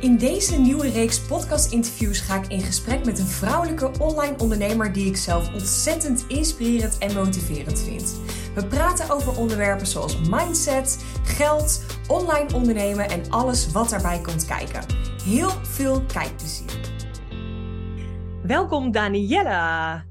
In deze nieuwe reeks podcast-interviews ga ik in gesprek met een vrouwelijke online ondernemer die ik zelf ontzettend inspirerend en motiverend vind. We praten over onderwerpen zoals mindset, geld, online ondernemen en alles wat daarbij komt kijken. Heel veel kijkplezier. Welkom Daniella.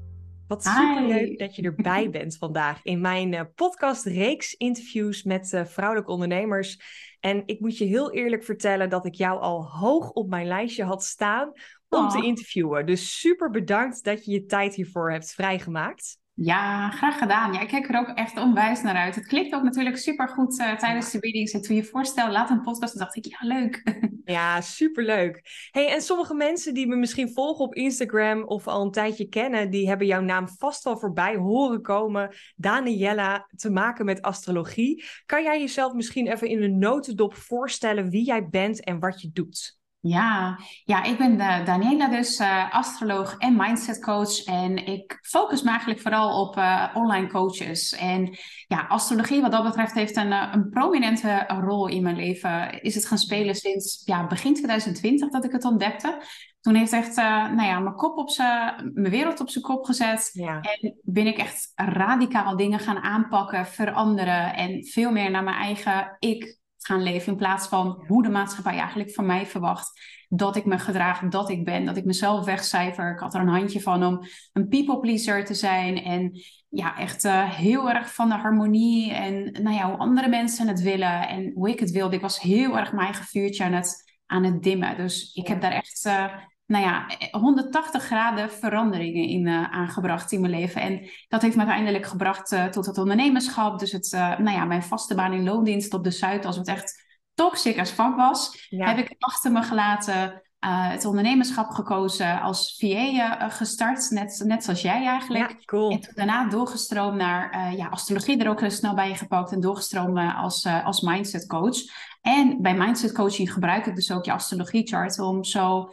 Wat superleuk dat je erbij bent vandaag in mijn uh, podcast-reeks interviews met uh, vrouwelijke ondernemers. En ik moet je heel eerlijk vertellen dat ik jou al hoog op mijn lijstje had staan om te interviewen. Dus super bedankt dat je je tijd hiervoor hebt vrijgemaakt. Ja, graag gedaan. Ja, ik kijk er ook echt onwijs naar uit. Het klinkt ook natuurlijk super goed uh, tijdens de readings. En toen je voorstel, laat een podcast, dacht ik, ja, leuk. Ja, superleuk. Hey, en sommige mensen die me misschien volgen op Instagram of al een tijdje kennen, die hebben jouw naam vast wel voorbij horen komen. Daniella, te maken met astrologie. Kan jij jezelf misschien even in een notendop voorstellen wie jij bent en wat je doet? Ja, ja ik ben de Daniela dus, uh, astroloog en mindset coach. En ik focus me eigenlijk vooral op uh, online coaches. En ja, astrologie wat dat betreft heeft een, een prominente rol in mijn leven. Is het gaan spelen sinds ja, begin 2020 dat ik het ontdekte. Toen heeft echt nou ja, mijn, kop op mijn wereld op zijn kop gezet. Ja. En ben ik echt radicaal dingen gaan aanpakken, veranderen. En veel meer naar mijn eigen ik gaan leven in plaats van hoe de maatschappij eigenlijk van mij verwacht dat ik me gedraag, dat ik ben, dat ik mezelf wegcijfer. Ik had er een handje van om een people pleaser te zijn en ja, echt uh, heel erg van de harmonie en nou ja, hoe andere mensen het willen en hoe ik het wilde. Ik was heel erg mijn eigen vuurtje aan het, aan het dimmen. Dus ik heb daar echt uh, nou ja, 180 graden veranderingen in uh, aangebracht in mijn leven. En dat heeft me uiteindelijk gebracht uh, tot het ondernemerschap. Dus het, uh, nou ja, mijn vaste baan in loondienst op de Zuid, als het echt toxic als vak was, heb ik achter me gelaten. het ondernemerschap gekozen, als VA gestart, net, net zoals jij eigenlijk. Ja, cool. En toen daarna doorgestroomd naar ja, astrologie er ook snel bij gepakt en doorgestroomd als, als mindset coach. En bij mindset coaching gebruik ik dus ook je astrologie chart om zo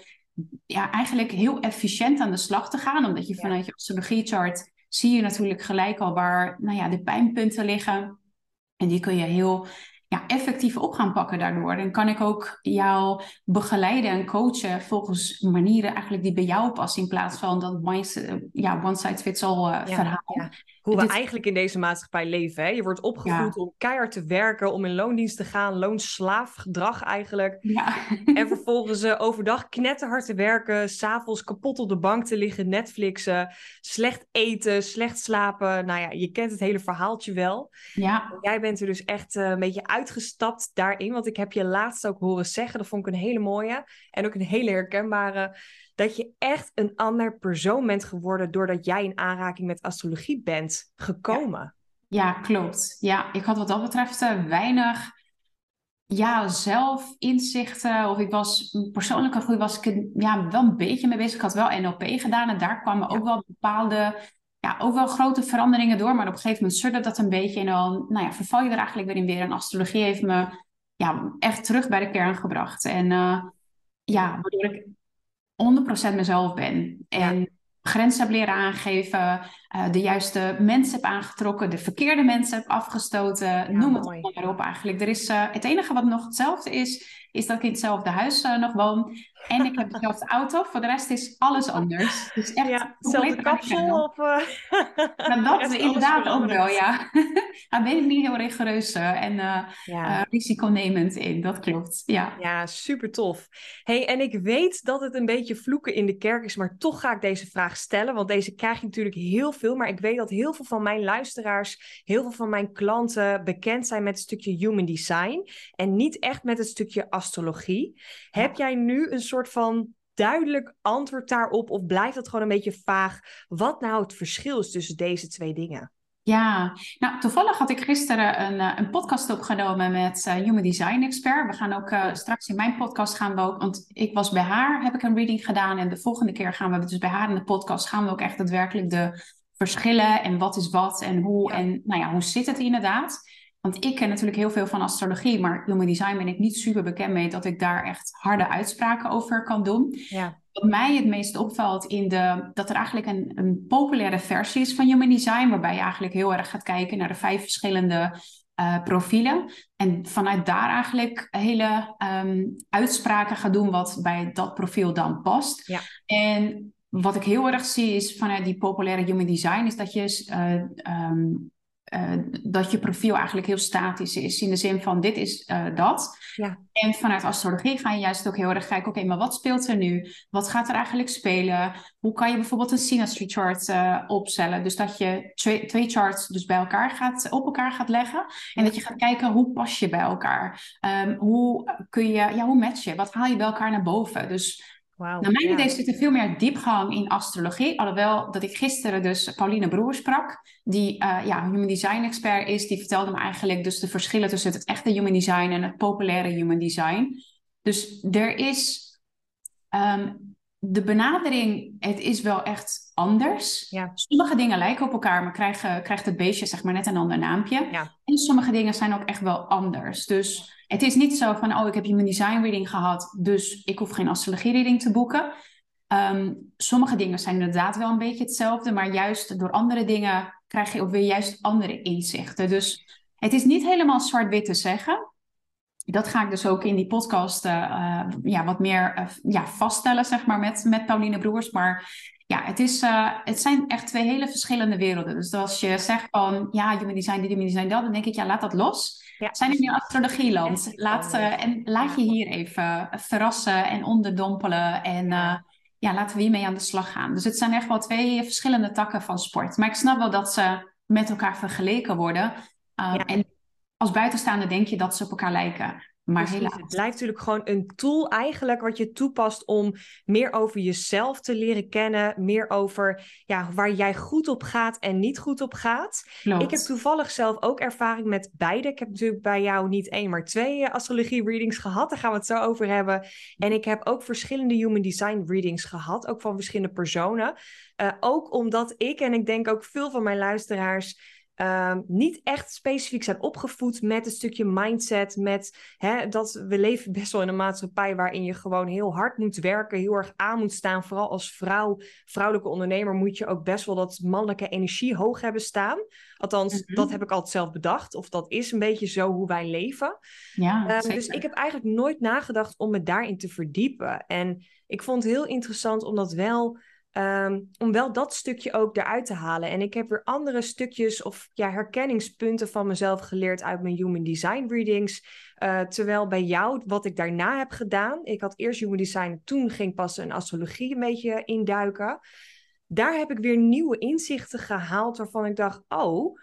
ja, eigenlijk heel efficiënt aan de slag te gaan. Omdat je vanuit je astrologie-chart zie je natuurlijk gelijk al waar nou ja, de pijnpunten liggen. En die kun je heel ja, effectief op gaan pakken daardoor. Dan kan ik ook jou begeleiden en coachen volgens manieren eigenlijk die bij jou passen. In plaats van dat ja, one size fits all uh, verhaal hoe we eigenlijk in deze maatschappij leven. Hè? Je wordt opgevoed om keihard te werken, om in loondienst te gaan, loonslaafgedrag eigenlijk. Ja. En vervolgens uh, overdag knetterhard te werken, s'avonds kapot op de bank te liggen, Netflixen, slecht eten, slecht slapen. Nou ja, je kent het hele verhaaltje wel. Ja. Jij bent er dus echt uh, een beetje uitgestapt daarin, want ik heb je laatst ook horen zeggen, dat vond ik een hele mooie en ook een hele herkenbare dat je echt een ander persoon bent geworden doordat jij in aanraking met astrologie bent gekomen. Ja, klopt. Ja, ik had wat dat betreft uh, weinig ja, zelf inzichten. Of ik was persoonlijke groei was ik ja, wel een beetje mee bezig. Ik had wel NLP gedaan en daar kwamen ook wel bepaalde, ja, ook wel grote veranderingen door. Maar op een gegeven moment sudderde dat een beetje. En dan nou ja, verval je er eigenlijk weer in weer. En astrologie heeft me ja, echt terug bij de kern gebracht. En uh, ja, waardoor ik 100% mezelf ben. En grenzen heb leren aangeven, uh, de juiste mensen heb aangetrokken, de verkeerde mensen heb afgestoten. noem het maar op eigenlijk. Er is, uh, het enige wat nog hetzelfde is, is dat ik in hetzelfde huis uh, nog woon. En ik heb dezelfde auto. Voor de rest is alles anders. Dus echt ja, hetzelfde kapsel? Of, uh... nou, dat is inderdaad ook wel, ja. Daar ben ik niet heel rigoureus uh, en uh, ja. risiconemend in. Dat klopt, ja. Ja, super tof. hey, en ik weet dat het een beetje vloeken in de kerk is, maar toch ga ik deze vraag stellen. Want deze krijg je natuurlijk heel veel. Maar ik weet dat heel veel van mijn luisteraars, heel veel van mijn klanten bekend zijn met het stukje human design. En niet echt met het stukje astrologie. Heb jij nu een soort van duidelijk antwoord daarop? Of blijft het gewoon een beetje vaag wat nou het verschil is tussen deze twee dingen? Ja, nou toevallig had ik gisteren een, eh, een podcast opgenomen met uh, Human Design Expert. We gaan ook uh, straks in mijn podcast gaan we ook, want ik was bij haar, heb ik een reading gedaan. En de volgende keer gaan we dus bij haar in de podcast gaan we ook echt daadwerkelijk de verschillen en wat is wat en hoe en nou ja, hoe zit het inderdaad. Want ik ken natuurlijk heel veel van astrologie, maar human design ben ik niet super bekend mee dat ik daar echt harde uitspraken over kan doen. Ja. Wat mij het meest opvalt in de, dat er eigenlijk een, een populaire versie is van human design, waarbij je eigenlijk heel erg gaat kijken naar de vijf verschillende uh, profielen. En vanuit daar eigenlijk hele ehm, uitspraken gaan doen wat bij dat profiel dan past. Ja. En wat ik heel erg zie is vanuit die populaire human design, is dat je uh, uh, dat je profiel eigenlijk heel statisch is. In de zin van dit is uh, dat. Ja. En vanuit astrologie ga je juist ook heel erg kijken, oké, maar wat speelt er nu? Wat gaat er eigenlijk spelen? Hoe kan je bijvoorbeeld een synastry chart uh, opstellen? Dus dat je twee, twee, charts dus bij elkaar gaat, op elkaar gaat leggen. En dat je gaat kijken, hoe pas je bij elkaar? Um, hoe kun je, ja, hoe match je? Wat haal je bij elkaar naar boven? Dus Wow, Naar mijn idee zit er veel meer diepgang in astrologie. Alhoewel dat ik gisteren dus Pauline Broer sprak, die uh, ja, human design expert is. Die vertelde me eigenlijk dus de verschillen tussen het echte human design en het populaire human design. Dus er is um, de benadering, het is wel echt anders. Ja. Sommige dingen lijken op elkaar, maar krijgen, krijgt het beestje zeg maar net een ander naampje. Ja. En sommige dingen zijn ook echt wel anders. Dus het is niet zo van, oh, ik heb human design reading gehad, dus ik hoef geen astrologie reading te boeken. Um, sommige dingen zijn inderdaad wel een beetje hetzelfde, maar juist door andere dingen krijg je ook weer juist andere inzichten. Dus het is niet helemaal zwart-wit te zeggen. Dat ga ik dus ook in die podcast uh, uh, ja, wat meer uh, ja, vaststellen, zeg maar, met, met Pauline Broers. Maar ja, het, is, het zijn echt twee hele verschillende werelden. Dus als je zegt van, ja, human design, dit, human design, dat, dan denk ik, ja, laat dat los. Ja. Zijn in astrologieland. Laat, en laat je hier even verrassen en onderdompelen. En ja, laten we hiermee aan de slag gaan. Dus het zijn echt wel twee verschillende takken van sport. Maar ik snap wel dat ze met elkaar vergeleken worden. Ja. En als buitenstaander denk je dat ze op elkaar lijken. Maar helaas. Het blijft natuurlijk gewoon een tool eigenlijk wat je toepast om meer over jezelf te leren kennen. Meer over ja, waar jij goed op gaat en niet goed op gaat. Klopt. Ik heb toevallig zelf ook ervaring met beide. Ik heb natuurlijk bij jou niet één, maar twee uh, astrologie readings gehad. Daar gaan we het zo over hebben. En ik heb ook verschillende human design readings gehad. Ook van verschillende personen. Uh, ook omdat ik en ik denk ook veel van mijn luisteraars... Um, niet echt specifiek zijn opgevoed met een stukje mindset. Met hè, dat we leven best wel in een maatschappij waarin je gewoon heel hard moet werken, heel erg aan moet staan. Vooral als vrouw, vrouwelijke ondernemer, moet je ook best wel dat mannelijke energie hoog hebben staan. Althans, mm -hmm. dat heb ik altijd zelf bedacht. Of dat is een beetje zo hoe wij leven. Ja, um, dus ik heb eigenlijk nooit nagedacht om me daarin te verdiepen. En ik vond het heel interessant om dat wel. Um, om wel dat stukje ook eruit te halen. En ik heb weer andere stukjes of ja, herkenningspunten van mezelf geleerd uit mijn Human Design readings. Uh, terwijl bij jou, wat ik daarna heb gedaan, ik had eerst Human Design, toen ging pas een astrologie een beetje induiken. Daar heb ik weer nieuwe inzichten gehaald waarvan ik dacht, oh,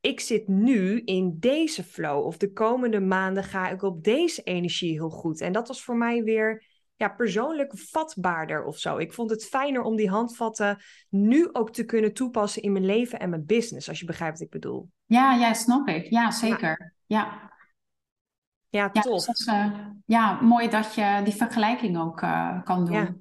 ik zit nu in deze flow. Of de komende maanden ga ik op deze energie heel goed. En dat was voor mij weer ja, persoonlijk vatbaarder of zo. Ik vond het fijner om die handvatten nu ook te kunnen toepassen in mijn leven en mijn business, als je begrijpt wat ik bedoel. Ja, ja, snap ik. Ja, zeker. Ja, ja. ja tof. dus uh, ja, mooi dat je die vergelijking ook uh, kan doen. Ja.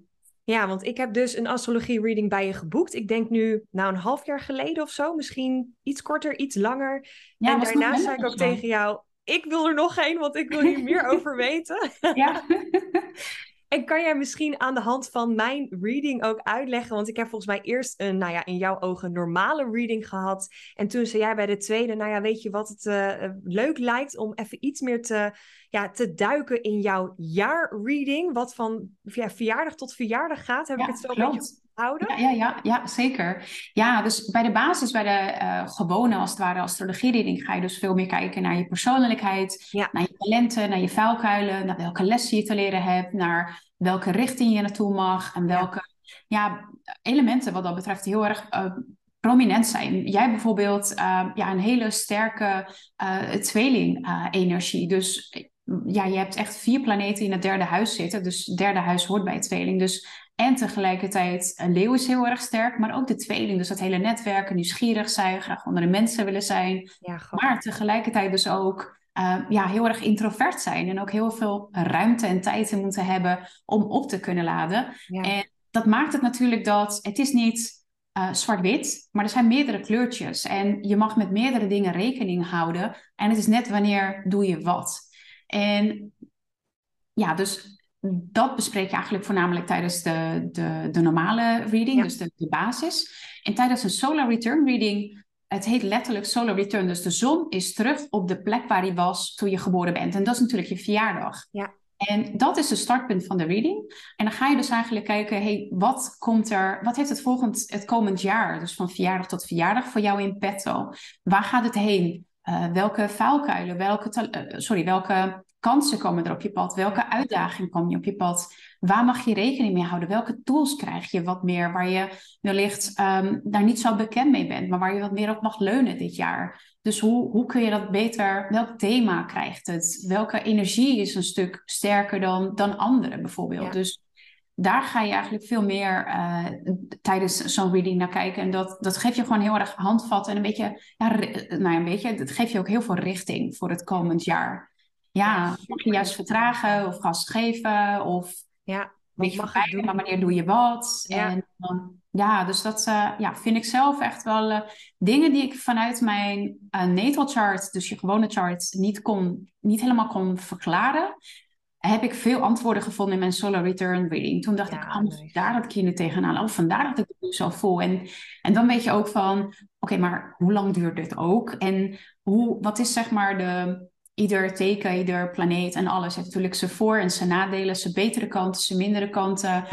ja, want ik heb dus een astrologie reading bij je geboekt. Ik denk nu, nou een half jaar geleden of zo. Misschien iets korter, iets langer. Ja, en daarna zei ik ook tegen jou, ik wil er nog een, want ik wil hier meer over weten. Ja. En kan jij misschien aan de hand van mijn reading ook uitleggen? Want ik heb volgens mij eerst een, nou ja, in jouw ogen normale reading gehad. En toen zei jij bij de tweede, nou ja, weet je wat het uh, leuk lijkt om even iets meer te, ja, te duiken in jouw jaarreading. Wat van ja, verjaardag tot verjaardag gaat. Heb ja, ik het zo klopt. een beetje houden? Ja, ja, ja, ja, zeker. Ja, dus bij de basis, bij de uh, gewone, als het ware, astrologie-reading, ga je dus veel meer kijken naar je persoonlijkheid, ja. naar je talenten, naar je vuilkuilen, naar welke lessen je te leren hebt, naar welke richting je naartoe mag en welke ja. elementen wat dat betreft heel erg uh, prominent zijn. Jij bijvoorbeeld uh, ja, een hele sterke tweeling-energie. dus ja, je hebt echt vier planeten in het derde huis zitten. Dus het derde huis hoort bij tweeling. Dus en tegelijkertijd, een leeuw is heel erg sterk, maar ook de tweeling. Dus dat hele netwerken, nieuwsgierig zijn, graag onder de mensen willen zijn. Ja, maar tegelijkertijd dus ook uh, ja, heel erg introvert zijn. En ook heel veel ruimte en tijd te moeten hebben om op te kunnen laden. Ja. En dat maakt het natuurlijk dat het is niet uh, zwart-wit, maar er zijn meerdere kleurtjes. En je mag met meerdere dingen rekening houden. En het is net wanneer doe je wat. En ja, dus dat bespreek je eigenlijk voornamelijk tijdens de, de, de normale reading, Ja. dus de, de basis. En tijdens een solar return reading het heet letterlijk solar return. Dus de zon is terug op de plek waar hij was toen je geboren bent. En dat is natuurlijk je verjaardag. Ja. En dat is de startpunt van de reading. En dan ga je dus eigenlijk kijken, hey, wat komt er, wat heeft het volgend, het komend jaar, dus van verjaardag tot verjaardag, voor jou in petto? Waar gaat het heen? Uh, welke vuilkuilen, welke, uh, sorry, welke kansen komen er op je pad? Welke uitdagingen komen je op je pad? Waar mag je rekening mee houden? Welke tools krijg je wat meer waar je wellicht um, daar niet zo bekend mee bent, maar waar je wat meer op mag leunen dit jaar? Dus hoe, hoe kun je dat beter? Welk thema krijgt het? Welke energie is een stuk sterker dan, dan andere bijvoorbeeld? Dus daar ga je eigenlijk veel meer uh, tijdens zo'n reading naar kijken. En dat, dat geeft je gewoon heel erg handvatten en een beetje, ja, nou ja, een beetje, dat geeft je ook heel veel richting voor het komend jaar. Ja, mag je juist vertragen of gas geven of ja, je, mag doen? maar wanneer doe je wat? Ja. En ja, dus dat uh, ja, vind ik zelf echt wel uh, dingen die ik vanuit mijn uh, natal chart, dus je gewone chart, niet, kon, niet helemaal kon verklaren. Heb ik veel antwoorden gevonden in mijn solar return reading. Toen dacht Ja, ik, nice. daar dat ik hier nu tegenaan. Of vandaar dat ik het nu zo voel. En, en dan weet je ook van, oké, maar hoe lang duurt dit ook? En hoe, wat is zeg maar de, ieder teken, ieder planeet en alles heeft natuurlijk zijn voor- en zijn nadelen, zijn betere kanten, zijn mindere kanten.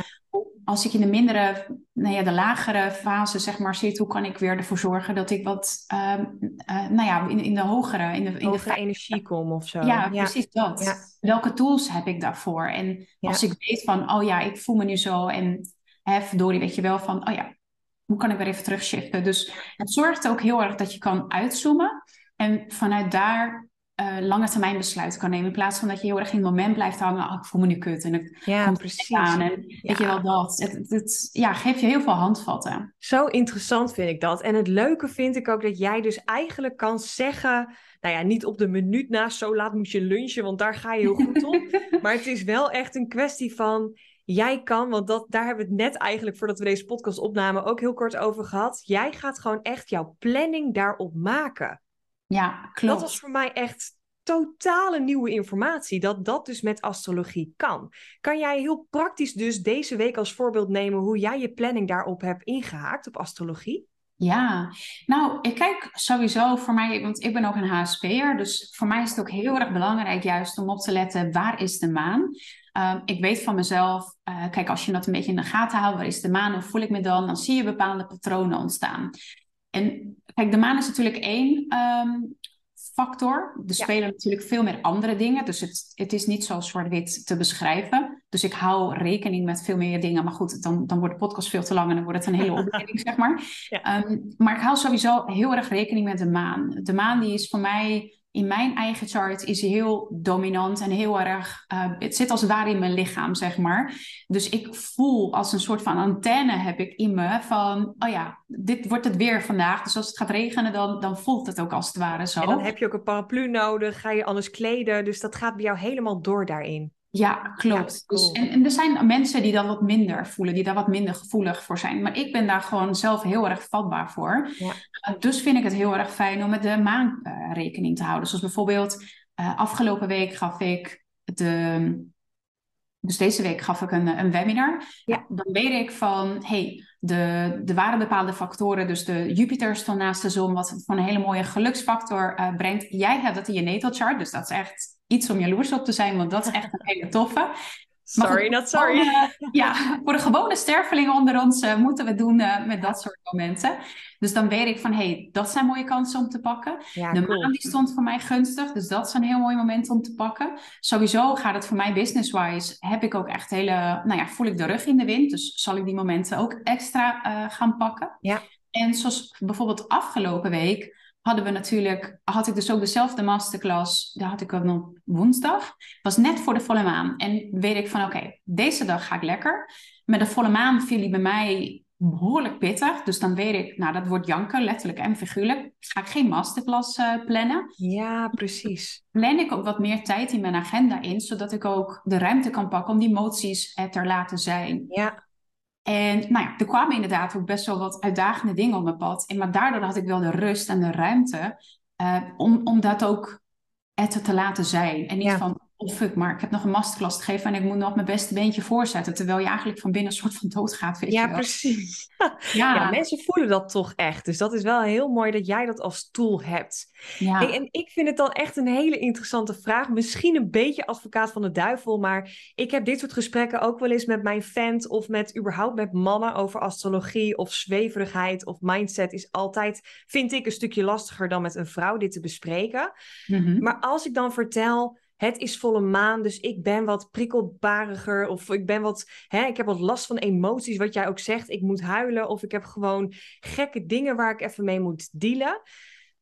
Als ik in de mindere, nou ja, de lagere fase zeg maar zit, hoe kan ik weer ervoor zorgen dat ik wat, ehm, eh, nou ja, in, in de hogere, in de, in de Hogere energie kom of zo. ja, precies dat. Ja. Welke tools heb ik daarvoor? En als ik weet van, oh ja, ik voel me nu zo en hè, verdorie, weet je wel van, oh ja, hoe kan ik weer even terugshiften? Dus het zorgt ook heel erg dat je kan uitzoomen en vanuit daar eh lange termijn besluiten kan nemen. In plaats van dat je heel erg in het moment blijft hangen, oh, ik voel me nu kut en ik Ja, komt precies. aan en weet je wel dat. Het, het, het- ja, geeft je heel veel handvatten. Zo interessant vind ik dat. En het leuke vind ik ook dat jij dus eigenlijk kan zeggen, nou ja, niet op de minuut na, zo laat moet je lunchen, want daar ga je heel goed op. Maar het is wel echt een kwestie van, jij kan, want dat, daar hebben we het net eigenlijk voordat we deze podcast opnamen ook heel kort over gehad. Jij gaat gewoon echt jouw planning daarop maken. Ja, klopt. Dat was voor mij echt totale nieuwe informatie, dat dat dus met astrologie kan. Kan jij heel praktisch dus deze week als voorbeeld nemen hoe jij je planning daarop hebt ingehaakt op astrologie? Ja, nou, ik kijk sowieso voor mij, want ik ben ook een HSP'er, dus voor mij is het ook heel erg belangrijk juist om op te letten, waar is de maan? Um, ik weet van mezelf, uh, kijk, als je dat een beetje in de gaten houdt, waar is de maan, hoe voel ik me dan? Dan zie je bepaalde patronen ontstaan. En kijk, de maan is natuurlijk één um, factor. Er Ja. spelen natuurlijk veel meer andere dingen. Dus het, het is niet zo zwart-wit te beschrijven. Dus ik hou rekening met veel meer dingen. Maar goed, dan, dan wordt de podcast veel te lang en dan wordt het een hele opleiding, zeg maar. Ja. Um, maar ik hou sowieso heel erg rekening met de maan. De maan die is voor mij in mijn eigen chart is hij heel dominant en heel erg. Uh, het zit als het ware in mijn lichaam, zeg maar. Dus ik voel als een soort van antenne heb ik in me van, oh ja, dit wordt het weer vandaag. Dus als het gaat regenen, dan, dan voelt het ook als het ware zo. En dan heb je ook een paraplu nodig, ga je anders kleden. Dus dat gaat bij jou helemaal door daarin. Ja, klopt. Ja, cool. dus, en, en er zijn mensen die dat wat minder voelen, die daar wat minder gevoelig voor zijn. Maar ik ben daar gewoon zelf heel erg vatbaar voor. Ja. Dus vind ik het heel erg fijn om met de maan uh, rekening te houden. Zoals bijvoorbeeld uh, afgelopen week gaf ik de. Dus deze week gaf ik een, een webinar. Ja. Dan weet ik van, hey, de, er waren bepaalde factoren. Dus de Jupiter stond naast de zon, wat van een hele mooie geluksfactor uh, brengt. Jij hebt dat in je natal chart, dus dat is echt iets om jaloers op te zijn, want dat is echt een hele toffe. Sorry, goed, not sorry. Ja, voor de gewone stervelingen onder ons uh, moeten we doen uh, met dat soort momenten. Dus dan weet ik van, hé, hey, dat zijn mooie kansen om te pakken. Ja, de cool. maan die stond voor mij gunstig, dus dat is een heel mooi moment om te pakken. Sowieso gaat het voor mij business-wise, heb ik ook echt hele, nou ja, voel ik de rug in de wind. Dus zal ik die momenten ook extra uh, gaan pakken. Ja. En zoals bijvoorbeeld afgelopen week hadden we natuurlijk, had ik dus ook dezelfde masterclass, daar had ik ook nog woensdag, was net voor de volle maan. En weet ik van, oké, okay, deze dag ga ik lekker. Met de volle maan viel die bij mij behoorlijk pittig. Dus dan weet ik, nou dat wordt janken, letterlijk en figuurlijk. Ga ik geen masterclass uh, plannen. Ja, precies. Plan ik ook wat meer tijd in mijn agenda in, zodat ik ook de ruimte kan pakken om die emoties er te laten zijn. Ja. En nou ja, er kwamen inderdaad ook best wel wat uitdagende dingen op mijn pad. En maar daardoor had ik wel de rust en de ruimte uh, om, om dat ook te laten zijn. En niet Ja. van, of fuck, maar ik heb nog een masterclass te geven en ik moet nog mijn beste beentje voorzetten. Terwijl je eigenlijk van binnen een soort van doodgaat. Weet ja, je wel. precies. Ja. ja. mensen voelen dat toch echt. Dus dat is wel heel mooi dat jij dat als tool hebt. Ja. en ik vind het dan echt een hele interessante vraag. Misschien een beetje advocaat van de duivel, maar ik heb dit soort gesprekken ook wel eens met mijn fans of met überhaupt met mannen over astrologie of zweverigheid of mindset. Is altijd, vind ik, een stukje lastiger dan met een vrouw dit te bespreken. Mhm. Maar als ik dan vertel het is volle maan, dus ik ben wat prikkelbariger of ik ben wat, hè, ik heb wat last van emoties, wat jij ook zegt, ik moet huilen of ik heb gewoon gekke dingen waar ik even mee moet dealen.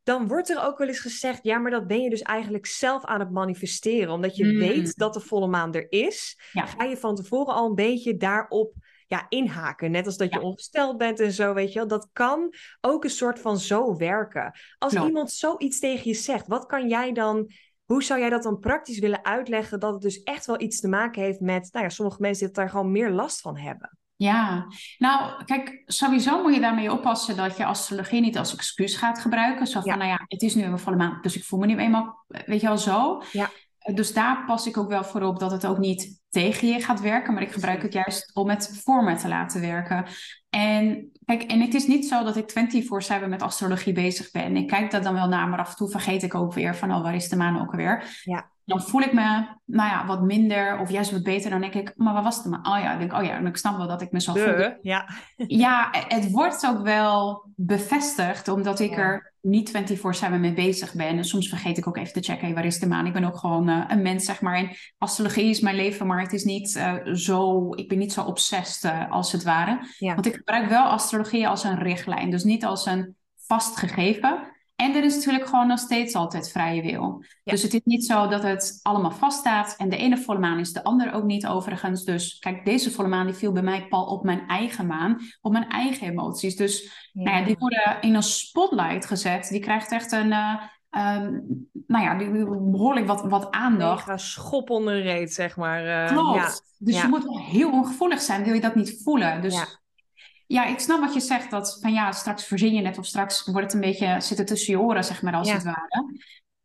Dan wordt er ook wel eens gezegd, ja, maar dat ben je dus eigenlijk zelf aan het manifesteren, omdat je hmm. weet dat de volle maan er is. Ga je van tevoren al een beetje daarop ja, inhaken. Net als dat je ongesteld bent en zo, weet je wel. Dat kan ook een soort van zo werken. Als iemand zoiets tegen je zegt, wat kan jij dan hoe zou jij dat dan praktisch willen uitleggen dat het dus echt wel iets te maken heeft met, nou ja, sommige mensen die daar gewoon meer last van hebben? Ja, nou kijk, sowieso moet je daarmee oppassen dat je astrologie niet als excuus gaat gebruiken. Zo van, nou ja, het is nu een volle maand, dus ik voel me nu eenmaal, weet je wel, zo. Ja. Dus daar pas ik ook wel voor op dat het ook niet tegen je gaat werken, maar ik gebruik het juist om het voor me te laten werken. En kijk, en het is niet zo dat ik 24-7 met astrologie bezig ben. Ik kijk dat dan wel naar, maar af en toe vergeet ik ook weer van, oh, waar is de maan ook alweer? Ja. Dan voel ik me, nou ja, wat minder of juist wat beter. Dan denk ik, maar wat was het maar? Oh ja, ik denk, oh ja, ik snap wel dat ik me zo voel. Ja. ja, het wordt ook wel bevestigd, omdat ik er niet 24-7 mee bezig ben. En soms vergeet ik ook even te checken, hey, waar is de maan? Ik ben ook gewoon uh, een mens, zeg maar. En astrologie is mijn leven, maar het is niet uh, zo... Ik ben niet zo obsessed, uh, als het ware. Ja. Want ik gebruik wel astrologie als een richtlijn. Dus niet als een vast gegeven. En er is natuurlijk gewoon nog steeds altijd vrije wil. Dus het is niet zo dat het allemaal vaststaat. En de ene volle maan is de andere ook niet overigens. Dus kijk, deze volle maan die viel bij mij pal op mijn eigen maan. Op mijn eigen emoties. Dus Nou ja, die worden in een spotlight gezet. Die krijgt echt een... Uh, nou ja, die, behoorlijk wat, wat aandacht. Mega schop onder reet, zeg maar. Uh, Klopt. Ja. Dus je moet wel heel ongevoelig zijn, wil je dat niet voelen. Dus ja, ik snap wat je zegt. Dat van ja, straks verzin je net of straks wordt het een beetje zitten tussen je oren, zeg maar, als het ware.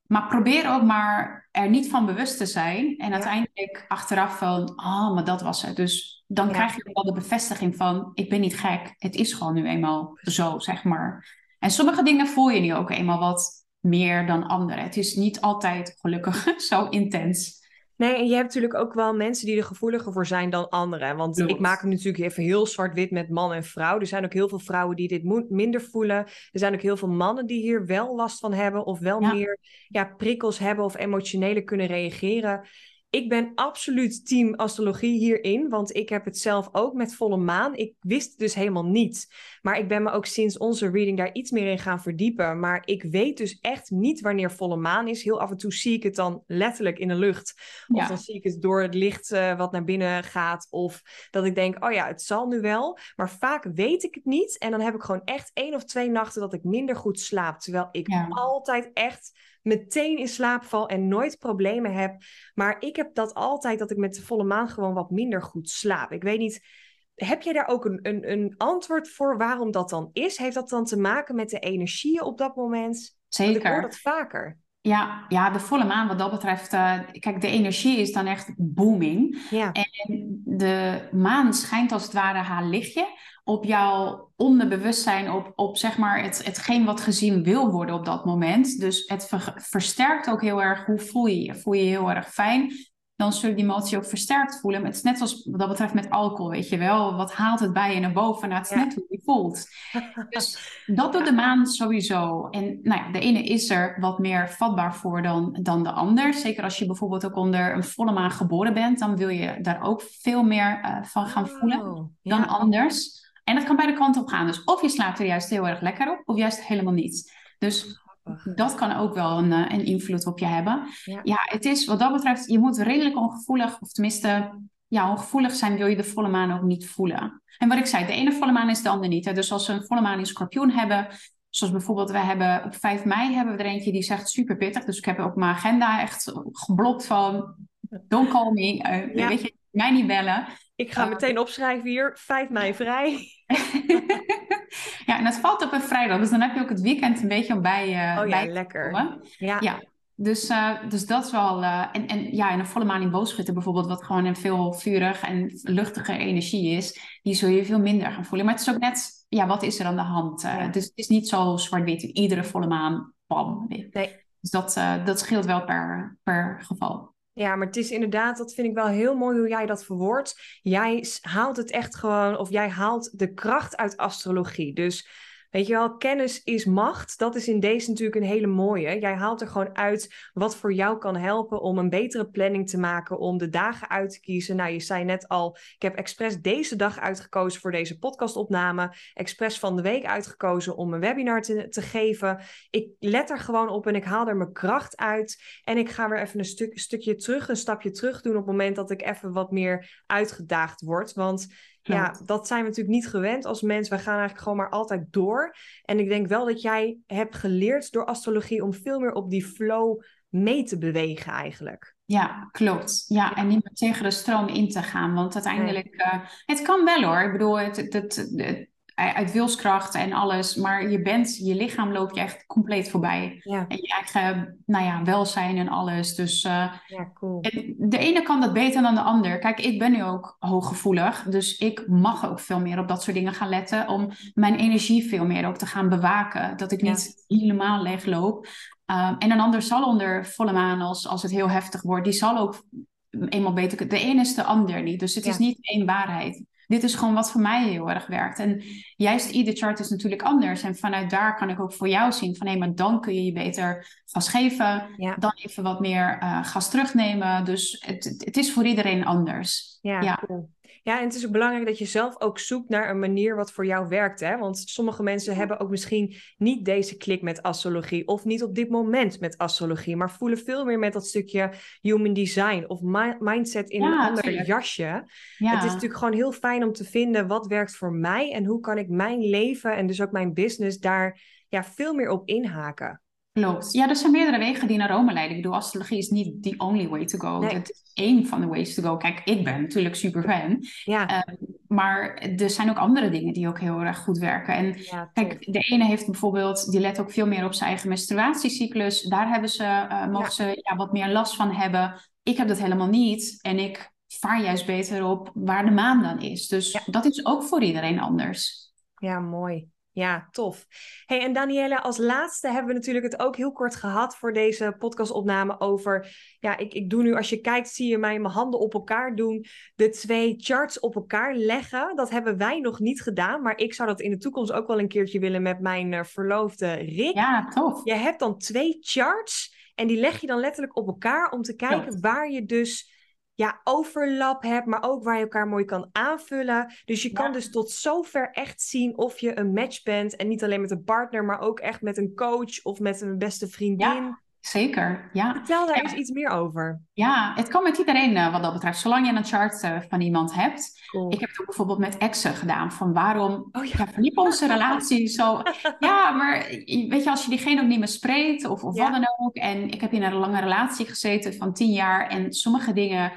Maar probeer ook maar er niet van bewust te zijn. En uiteindelijk achteraf van, oh, maar dat was het. Dus dan krijg je wel de bevestiging van, ik ben niet gek. Het is gewoon nu eenmaal zo, zeg maar. En sommige dingen voel je nu ook eenmaal wat meer dan andere. Het is niet altijd gelukkig zo intens. Nee, en je hebt natuurlijk ook wel mensen die er gevoeliger voor zijn dan anderen. Want ik maak het natuurlijk even heel zwart-wit met man en vrouw. Er zijn ook heel veel vrouwen die dit minder voelen. Er zijn ook heel veel mannen die hier wel last van hebben. Of wel meer ja, prikkels hebben of emotionele kunnen reageren ik ben absoluut team astrologie hierin, want ik heb het zelf ook met volle maan. Ik wist het dus helemaal niet. Maar ik ben me ook sinds onze reading daar iets meer in gaan verdiepen. Maar ik weet dus echt niet wanneer volle maan is. Heel af en toe zie ik het dan letterlijk in de lucht. Of dan zie ik het door het licht uh, wat naar binnen gaat. Of dat ik denk, oh ja, het zal nu wel. Maar vaak weet ik het niet. En dan heb ik gewoon echt één of twee nachten dat ik minder goed slaap. Terwijl ik altijd echt meteen in slaap val en nooit problemen heb. Maar ik heb dat altijd dat ik met de volle maan gewoon wat minder goed slaap. Ik weet niet, heb je daar ook een, een, een antwoord voor waarom dat dan is? Heeft dat dan te maken met de energieën op dat moment? Zeker. ik hoor dat vaker. Ja, ja, de volle maan wat dat betreft. Uh, kijk, de energie is dan echt booming. Ja. En de maan schijnt als het ware haar lichtje op jouw onderbewustzijn, op, op zeg maar het, hetgeen wat gezien wil worden op dat moment. Dus het versterkt ook heel erg hoe voel je je. Voel je je heel erg fijn, dan zul je die emotie ook versterkt voelen. Maar het is net zoals wat dat betreft met alcohol, weet je wel. Wat haalt het bij je naar boven? Nou, het is net hoe je voelt. Dus dat doet de maan sowieso. En nou ja, de ene is er wat meer vatbaar voor dan, dan de ander. Zeker als je bijvoorbeeld ook onder een volle maan geboren bent, dan wil je daar ook veel meer uh, van gaan voelen oh, dan anders. En dat kan beide kanten op gaan. Dus of je slaapt er juist heel erg lekker op, of juist helemaal niet. Dus dat kan ook wel een, eh, een invloed op je hebben. Ja. het is wat dat betreft, je moet redelijk ongevoelig, of tenminste, ja, ongevoelig zijn, wil je de volle maan ook niet voelen. En wat ik zei, de ene volle maan is de andere niet. Hè? Dus als we een volle maan in Scorpioen hebben, zoals bijvoorbeeld, we hebben op 5 mei hebben we er eentje die zegt super pittig. Dus ik heb ook mijn agenda echt geblokt van, don't call me, uh, weet je, mij niet bellen. Ik ga meteen opschrijven hier, 5 mei vrij. ja, en dat valt op een vrijdag, dus dan heb je ook het weekend een beetje om bij, uh, oh, ja, lekker. Ja. ja. dus, uh, dus dat is wel. Uh, en, en ja, in een volle maan in boogschutter bijvoorbeeld, wat gewoon een veel vurig en luchtige energie is, die zul je veel minder gaan voelen. Maar het is ook net, ja, wat is er aan de hand? Uh, Dus het is niet zo zwart-wit, iedere volle maan, bam. Nee. Dus dat, dat scheelt wel per, per geval. Ja, maar het is inderdaad, dat vind ik wel heel mooi hoe jij dat verwoordt. Jij haalt het echt gewoon, of jij haalt de kracht uit astrologie. Dus Weet je wel, kennis is macht. Dat is in deze natuurlijk een hele mooie. Jij haalt er gewoon uit wat voor jou kan helpen om een betere planning te maken, om de dagen uit te kiezen. Nou, je zei net al, ik heb expres deze dag uitgekozen voor deze podcastopname. Expres van de week uitgekozen om een webinar te, te geven. Ik let er gewoon op en ik haal er mijn kracht uit. En ik ga weer even een stuk, stukje terug, een stapje terug doen op het moment dat ik even wat meer uitgedaagd word. Want ja, dat zijn we natuurlijk niet gewend als mens. We gaan eigenlijk gewoon maar altijd door. En ik denk wel dat jij hebt geleerd door astrologie om veel meer op die flow mee te bewegen eigenlijk. Ja, klopt. Ja, en niet meer tegen de stroom in te gaan. Want uiteindelijk, uh, het kan wel hoor. Ik bedoel, het, het, het, uit wilskracht en alles. Maar je bent, je lichaam loopt je echt compleet voorbij. Ja. En je eigen, nou ja, welzijn en alles. Dus uh, ja, cool. de ene kan dat beter dan de ander. Kijk, ik ben nu ook hooggevoelig. Dus ik mag ook veel meer op dat soort dingen gaan letten. Om mijn energie veel meer ook te gaan bewaken. Dat ik niet helemaal leeg loop. Um, en een ander zal onder volle maan, als, als het heel heftig wordt, die zal ook eenmaal beter. De ene is de ander niet. Dus het is niet één waarheid dit is gewoon wat voor mij heel erg werkt. En juist ieder chart is natuurlijk anders. En vanuit daar kan ik ook voor jou zien van hé, maar dan kun je je beter gas geven. Dan even wat meer uh, gas terugnemen. Dus het, het is voor iedereen anders. Ja, ja. Cool. Ja, en het is ook belangrijk dat je zelf ook zoekt naar een manier wat voor jou werkt. Hè? Want sommige mensen hebben ook misschien niet deze klik met astrologie. Of niet op dit moment met astrologie. Maar voelen veel meer met dat stukje human design of mindset in een ander jasje. Ja. Het is natuurlijk gewoon heel fijn om te vinden wat werkt voor mij. En hoe kan ik mijn leven en dus ook mijn business daar ja, veel meer op inhaken. Klopt. Ja, er zijn meerdere wegen die naar Rome leiden. Ik bedoel, astrologie is niet the only way to go. Het is één van de ways to go. Kijk, ik ben natuurlijk super fan. Ja. Ehm, maar er zijn ook andere dingen die ook heel erg goed werken. En kijk, de ene heeft bijvoorbeeld, die let ook veel meer op zijn eigen menstruatiecyclus. Daar hebben ze, uh, mogen ze ja, wat meer last van hebben. Ik heb dat helemaal niet. En ik vaar juist beter op waar de maan dan is. Dus dat is ook voor iedereen anders. Ja, mooi. Ja, tof. Hey, en Danielle, als laatste hebben we natuurlijk het ook heel kort gehad voor deze podcastopname over. Ja, ik, ik doe nu, als je kijkt, zie je mij mijn handen op elkaar doen. De twee charts op elkaar leggen. Dat hebben wij nog niet gedaan. Maar ik zou dat in de toekomst ook wel een keertje willen met mijn uh, verloofde Rick. Ja, tof. Je hebt dan twee charts. En die leg je dan letterlijk op elkaar om te kijken waar je dus ja, overlap hebt, maar ook waar je elkaar mooi kan aanvullen. Dus je kan dus tot zover echt zien of je een match bent. En niet alleen met een partner, maar ook echt met een coach of met een beste vriendin. Ja, zeker. Ja. Vertel daar eens iets meer over. Ja, het kan met iedereen uh, wat dat betreft. Zolang je een chart uh, van iemand hebt. Ik heb het ook bijvoorbeeld met exen gedaan. Van waarom oh, ja. verliep onze relatie zo. ja, maar weet je, als je diegene ook niet meer spreekt of, of wat dan ook. En ik heb in een lange relatie gezeten van tien jaar. En sommige dingen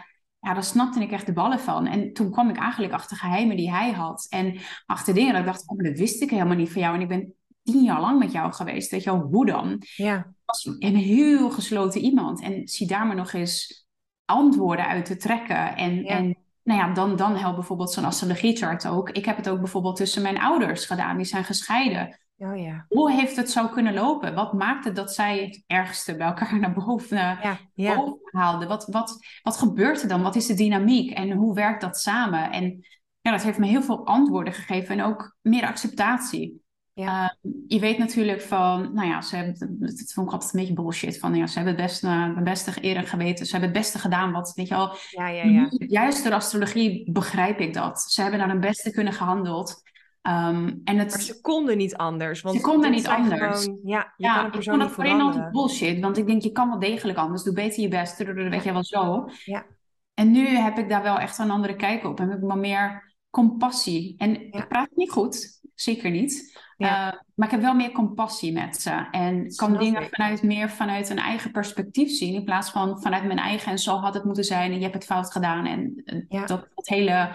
ja, daar snapte ik echt de ballen van. En toen kwam ik eigenlijk achter geheimen die hij had. En achter dingen dat ik dacht, oh, dat wist ik helemaal niet van jou. En ik ben tien jaar lang met jou geweest. Weet je wel, hoe dan? Ja. was een heel gesloten iemand. En zie daar maar nog eens antwoorden uit te trekken. En, en nou ja, dan, dan helpt bijvoorbeeld zo'n astrologie-chart ook. Ik heb het ook bijvoorbeeld tussen mijn ouders gedaan. Die zijn gescheiden. Oh, ja. Hoe heeft het zo kunnen lopen? Wat maakte dat zij het ergste bij elkaar naar boven, ja, ja. haalden? Wat, wat, wat gebeurt er dan? Wat is de dynamiek en hoe werkt dat samen? En ja, dat heeft me heel veel antwoorden gegeven en ook meer acceptatie. Ja. Uh, je weet natuurlijk van, nou ja, ze hebben, dat vond ik altijd een beetje bullshit. Van ja, ze hebben het beste, het beste eerder geweten. Ze hebben het beste gedaan wat, weet je al. Ja, ja, ja. Juist door astrologie begrijp ik dat. Ze hebben naar hun beste kunnen gehandeld. Um, en het... Maar ze konden niet anders. Want ze konden niet anders. Gewoon, ja, je ja, kan ik vond dat voorheen altijd bullshit. Want ik denk, je kan wel degelijk anders. Doe beter je best. Weet je wel zo. Ja. En nu heb ik daar wel echt een andere kijk op. En heb ik maar meer compassie. En ik praat niet goed. Zeker niet. Uh, maar ik heb wel meer compassie met ze. En kan dingen vanuit meer vanuit een eigen perspectief zien. In plaats van vanuit mijn eigen. En zo had het moeten zijn. En je hebt het fout gedaan. En dat, dat hele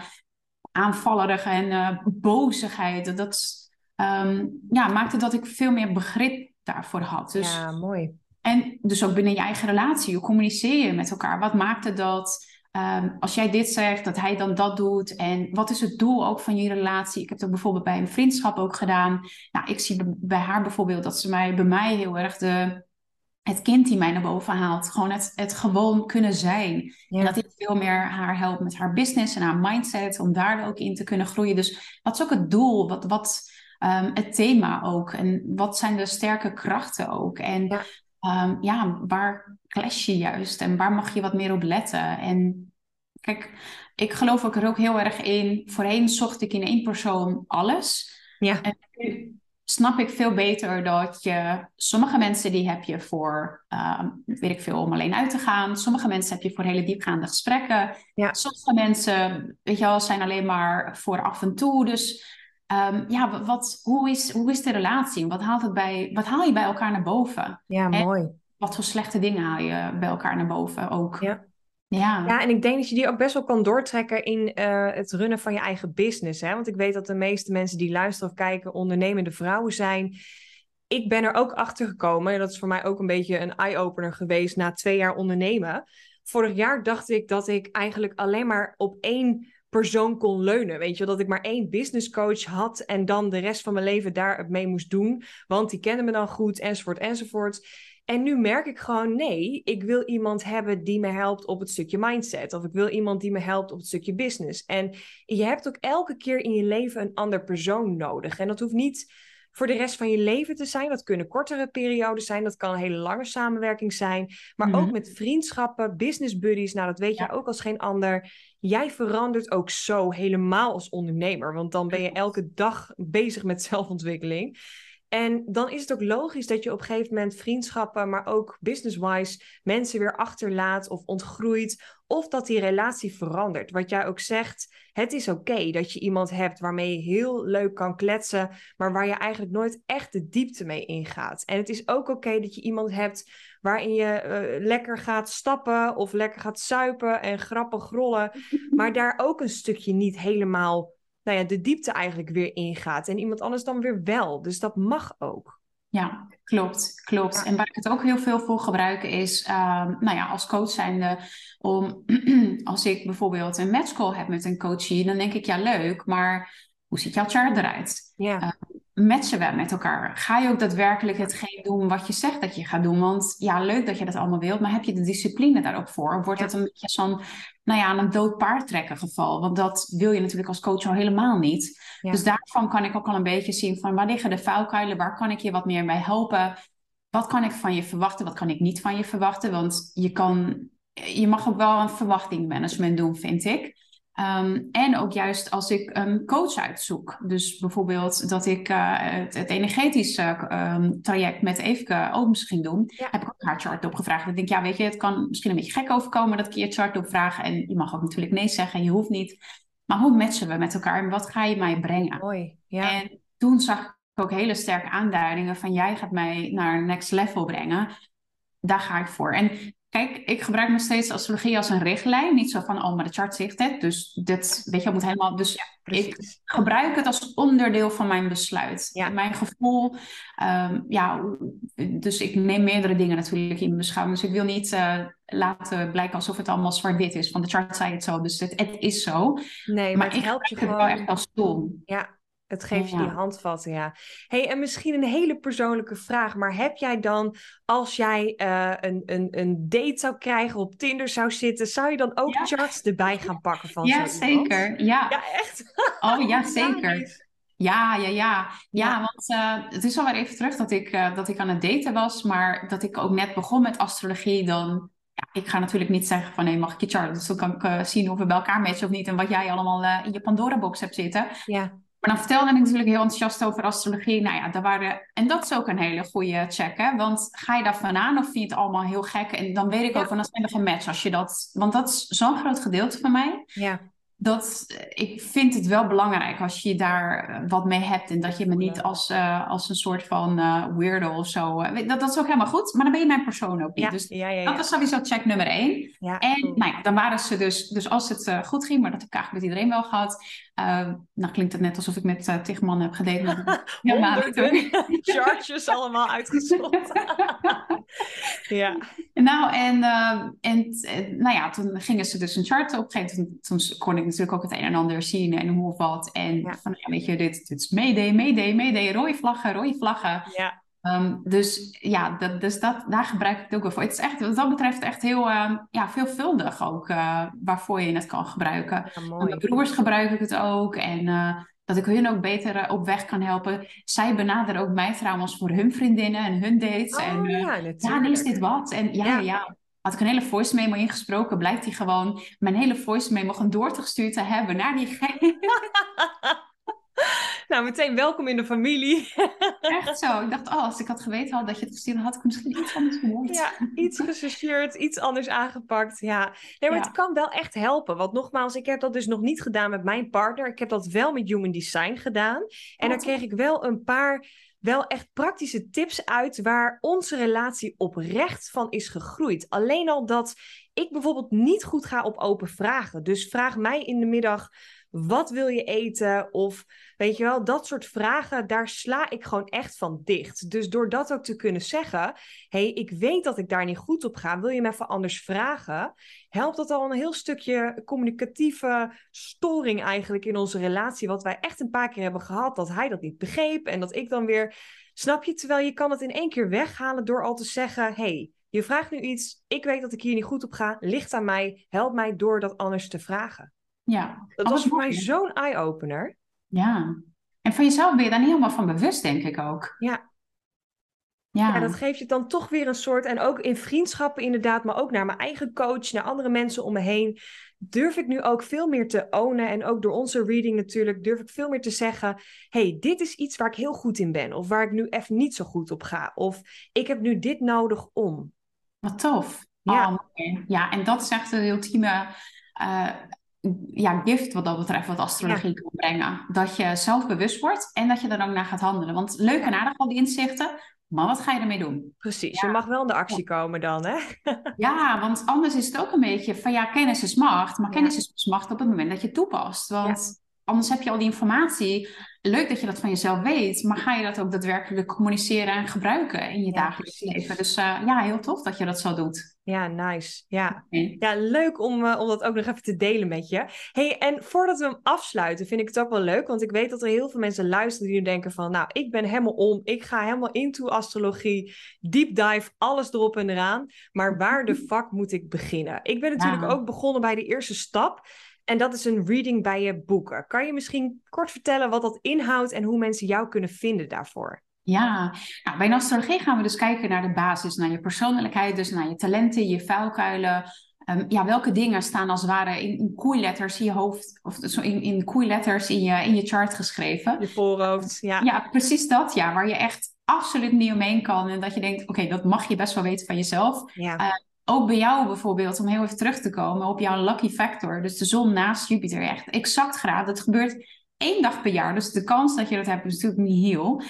aanvallerige en uh, bozigheid. Dat um, ja, maakte dat ik veel meer begrip daarvoor had. Dus, ja, mooi. En dus ook binnen je eigen relatie, hoe communiceer je met elkaar? Wat maakt het dat ehm, als jij dit zegt, dat hij dan dat doet? En wat is het doel ook van je relatie? Ik heb ook bijvoorbeeld bij een vriendschap ook gedaan. Nou, ik zie bij haar bijvoorbeeld dat ze mij bij mij heel erg de het kind die mij naar boven haalt. Gewoon het, het gewoon kunnen zijn. En dat ik veel meer haar helpt met haar business en haar mindset. Om daar ook in te kunnen groeien. Dus wat is ook het doel? Wat, wat um, het thema ook? En wat zijn de sterke krachten ook? En ja, um, ja waar clash je juist? En waar mag je wat meer op letten? En kijk, ik geloof ook er ook heel erg in. Voorheen zocht ik in één persoon alles. Ja. En snap ik veel beter dat je sommige mensen die heb je voor, uh, weet ik veel, om alleen uit te gaan. Sommige mensen heb je voor hele diepgaande gesprekken. Ja. Sommige mensen, weet je wel, zijn alleen maar voor af en toe. Dus um, ja, wat, hoe, is, hoe is de relatie? Wat, haalt het bij, wat haal je bij elkaar naar boven? Ja, mooi. Wat voor slechte dingen haal je bij elkaar naar boven ook? Ja. Ja. ja, en ik denk dat je die ook best wel kan doortrekken in uh, het runnen van je eigen business. Hè? Want ik weet dat de meeste mensen die luisteren of kijken ondernemende vrouwen zijn. Ik ben er ook achter gekomen, en dat is voor mij ook een beetje een eye-opener geweest na twee jaar ondernemen. Vorig jaar dacht ik dat ik eigenlijk alleen maar op één persoon kon leunen. Weet je, dat ik maar één business coach had en dan de rest van mijn leven daar mee moest doen. Want die kende me dan goed, enzovoort, enzovoort. En nu merk ik gewoon, nee, ik wil iemand hebben die me helpt op het stukje mindset. Of ik wil iemand die me helpt op het stukje business. En je hebt ook elke keer in je leven een ander persoon nodig. En dat hoeft niet voor de rest van je leven te zijn. Dat kunnen kortere periodes zijn. Dat kan een hele lange samenwerking zijn. Maar ook mhm. met vriendschappen, business buddies. Nou, dat weet je ook als geen ander. Jij verandert ook zo helemaal als ondernemer. Want dan ben je elke dag bezig met zelfontwikkeling. En dan is het ook logisch dat je op een gegeven moment vriendschappen, maar ook business-wise, mensen weer achterlaat of ontgroeit. Of dat die relatie verandert. Wat jij ook zegt, het is oké dat je iemand hebt waarmee je heel leuk kan kletsen, maar waar je eigenlijk nooit echt de diepte mee ingaat. En het is ook oké dat je iemand hebt waarin je uh, lekker gaat stappen of lekker gaat suipen en grappen grollen, maar daar ook een stukje niet helemaal nou ja, de diepte eigenlijk weer ingaat. En iemand anders dan weer wel. Dus dat mag ook. Ja, klopt, klopt. En waar ik het ook heel veel voor gebruik is, ehm, nou ja, als coach zijnde, om als ik bijvoorbeeld een matchcall heb met een coachie, dan denk ik, ja leuk, maar hoe ziet jouw chart eruit? Ja. Uh, matchen we met elkaar? Ga je ook daadwerkelijk hetgeen doen wat je zegt dat je gaat doen? Want ja, leuk dat je dat allemaal wilt, maar heb je de discipline daar ook voor? Wordt het een beetje zo'n, nou ja, een dood paard trekken geval? Want dat wil je natuurlijk als coach al helemaal niet. Dus daarvan kan ik ook al een beetje zien van waar liggen de vuilkuilen? Waar kan ik je wat meer bij helpen? Wat kan ik van je verwachten? Wat kan ik niet van je verwachten? Want je kan, je mag ook wel een verwachtingmanagement doen, vind ik. Um, en ook juist als ik een coach uitzoek. Dus bijvoorbeeld dat ik uh, het, het energetische um, traject met Evke Ooms ging doen. Heb ik ook haar chart opgevraagd. Ik denk, ja, weet je, het kan misschien een beetje gek overkomen dat ik je chart opvraag. En je mag ook natuurlijk nee zeggen, je hoeft niet. Maar hoe matchen we met elkaar en wat ga je mij brengen? Mooi, ja. En toen zag ik ook hele sterke aanduidingen van jij gaat mij naar next level brengen. Daar ga ik voor. En Kijk, ik gebruik nog steeds astrologie als een richtlijn. Niet zo van, oh, maar de chart zegt het. Dus dit, weet je, moet helemaal... Dus ik gebruik het als onderdeel van mijn besluit. Ja. Mijn gevoel, um, ja, dus ik neem meerdere dingen natuurlijk in beschouwing. Dus ik wil niet uh, laten blijken alsof het allemaal zwart-wit is. Van de chart zei het zo, dus het, het is zo. Nee, maar, het helpt je gewoon... wel echt als tool. Ja, het geeft je die handvatten, ja. hey, en misschien een hele persoonlijke vraag, maar heb jij dan, als jij uh, een, een, een date zou krijgen, op Tinder zou zitten, zou je dan ook charts erbij gaan pakken van Ja, zeker. Ja. ja, echt? Oh ja, zeker. Ja, ja, ja. Ja, want uh, het is alweer even terug dat ik, uh, dat ik aan het daten was, maar dat ik ook net begon met astrologie, dan ik ga natuurlijk niet zeggen van nee, mag ik je chart? Dus dan kan ik uh, zien of we bij elkaar matchen of niet en wat jij allemaal uh, in je Pandora-box hebt zitten. Ja. Maar dan vertelde ik natuurlijk heel enthousiast over astrologie. Nou ja, daar waren... En dat is ook een hele goede check, hè? Want ga je daar vandaan of vind je het allemaal heel gek? En dan weet ik ook van, dat zijn we geen match als je dat... Want dat is zo'n groot gedeelte van mij. Ja. dat, ik vind het wel belangrijk als je daar eh, wat mee hebt. En dat je me niet als, uh, als een soort van uh, weirdo of zo. dat, dat is ook helemaal goed. Maar dan ben je mijn persoon ook niet. dus dat is sowieso check nummer één. en nou ja, dan waren ze dus, dus als het goed ging, maar dat heb ik eigenlijk met iedereen wel gehad. Nou klinkt het net alsof ik met uh, mannen heb gedate. Ja, charges allemaal uitgesloten. ja. Nou, en, en nou ja, toen gingen ze dus een chart op. Toen, toen kon ik natuurlijk ook het een en ander zien en hoe of wat. En van, ja, weet je, dit, dit is meedee, meedee, meedee, rode vlaggen, rode vlaggen. Ja. Um, dus ja, dat, dus dat, daar gebruik ik het ook wel voor. Het is echt, wat dat betreft echt heel uh, ja, veelvuldig ook uh, waarvoor je het kan gebruiken. Ja, mijn broers gebruik ik het ook en uh, dat ik hun ook beter op weg kan helpen. Zij benaderen ook mij trouwens voor hun vriendinnen en hun dates. Oh, en ja, ja, nu is dit wat. En ja, ja. ja had ik een hele voice memo ingesproken, blijkt hij gewoon mijn hele voice memo gewoon doorgestuurd te hebben naar diegene. nou, meteen welkom in de familie. Echt zo. Ik dacht, oh, als ik had geweten had dat je het gestuurd had, had ik misschien iets anders gehoord. Ja, iets gesurgeerd, iets anders aangepakt. Ja, nee, maar het kan wel echt helpen. Want nogmaals, ik heb dat dus nog niet gedaan met mijn partner. Ik heb dat wel met Human Design gedaan. En daar kreeg ik wel een paar wel echt praktische tips uit waar onze relatie oprecht van is gegroeid. Alleen al dat ik bijvoorbeeld niet goed ga op open vragen. Dus vraag mij in de middag wat wil je eten? Of weet je wel, dat soort vragen, daar sla ik gewoon echt van dicht. Dus door dat ook te kunnen zeggen, hey, ik weet dat ik daar niet goed op ga, wil je me even anders vragen? Helpt dat al een heel stukje communicatieve storing eigenlijk in onze relatie, wat wij echt een paar keer hebben gehad, dat hij dat niet begreep en dat ik dan weer, snap je? Terwijl je kan het in één keer weghalen door al te zeggen, hey, je vraagt nu iets, ik weet dat ik hier niet goed op ga, ligt aan mij, help mij door dat anders te vragen. Ja. Dat was voor mij zo'n eye-opener. Ja. En van jezelf ben je daar niet helemaal van bewust, denk ik ook. Ja. Ja. ja. dat geeft je dan toch weer een soort, en ook in vriendschappen inderdaad, maar ook naar mijn eigen coach, naar andere mensen om me heen, durf ik nu ook veel meer te ownen. En ook door onze reading natuurlijk, durf ik veel meer te zeggen, hey, dit is iets waar ik heel goed in ben, of waar ik nu even niet zo goed op ga, of ik heb nu dit nodig om. Wat tof. Ja, oh, ja en dat is echt de ultieme uh, ja, gift wat dat betreft, wat astrologie kan brengen. Dat je zelfbewust wordt en dat je er ook naar gaat handelen. Want leuk en aardig al die inzichten, maar wat ga je ermee doen? Precies, je mag wel in de actie komen dan, hè? ja, want anders is het ook een beetje van ja, kennis is macht, maar kennis is macht op het moment dat je toepast. Want anders heb je al die informatie. Leuk dat je dat van jezelf weet, maar ga je dat ook daadwerkelijk communiceren en gebruiken in je dagelijks leven? Dus uh, ja, heel tof dat je dat zo doet. Ja, nice. Ja, ja leuk om, uh, om dat ook nog even te delen met je. hey, en voordat we hem afsluiten, vind ik het ook wel leuk, want ik weet dat er heel veel mensen luisteren die nu denken van, nou, ik ben helemaal om, ik ga helemaal into astrologie, deep dive, alles erop en eraan, maar waar de fuck moet ik beginnen? Ik ben natuurlijk ook begonnen bij de eerste stap. En dat is een reading bij je boeken. Kan je misschien kort vertellen wat dat inhoudt en hoe mensen jou kunnen vinden daarvoor? Ja, nou, bij een astrologie gaan we dus kijken naar de basis, naar je persoonlijkheid, dus naar je talenten, je vuilkuilen. Um, ja, welke dingen staan als het ware in, in koeiletters in je hoofd, of zo in, in koeiletters in je, in je chart geschreven? Je voorhoofd, ja. Ja, precies dat, ja, waar je echt absoluut niet omheen kan. En dat je denkt, oké, dat mag je best wel weten van jezelf. Ja. Uh, ook bij jou bijvoorbeeld, om heel even terug te komen op jouw lucky factor, dus de zon naast Jupiter, echt exact graad. Dat gebeurt één dag per jaar, dus de kans dat je dat hebt is natuurlijk niet heel.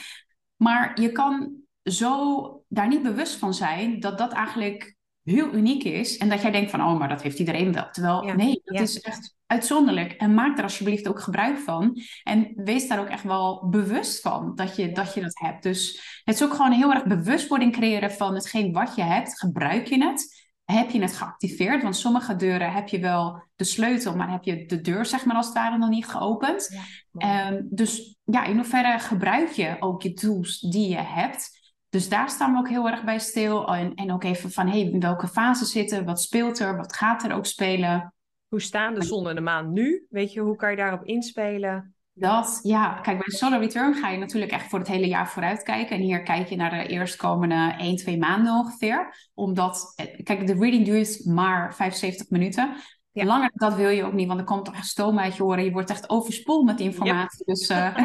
Maar je kan zo daar niet bewust van zijn dat dat eigenlijk heel uniek is. En dat jij denkt van, oh, maar dat heeft iedereen wel. Terwijl, nee, dat is echt uitzonderlijk. En maak er alsjeblieft ook gebruik van. En wees daar ook echt wel bewust van dat je, dat, je dat hebt. Dus het is ook gewoon heel erg bewustwording creëren van hetgeen wat je hebt. Gebruik je het? Heb je het geactiveerd? Want sommige deuren heb je wel de sleutel, maar heb je de deur, zeg maar, als het ware nog niet geopend. Ehm, dus ja, in hoeverre gebruik je ook je tools die je hebt? Dus daar staan we ook heel erg bij stil. En, en ook even van, hey, in welke fase zitten? Wat speelt er? Wat gaat er ook spelen? Hoe staan de zon en de maan nu? Weet je, hoe kan je daarop inspelen? Dat, ja, kijk, bij Solar Return ga je natuurlijk echt voor het hele jaar vooruit kijken. En hier kijk je naar de eerstkomende 1, 2 maanden ongeveer. Omdat, eh, kijk, de reading duurt maar 75 minuten. Langer dan dat wil je ook niet, want er komt toch echt stoom uit je oren. Je wordt echt overspoeld met informatie. Dus uh,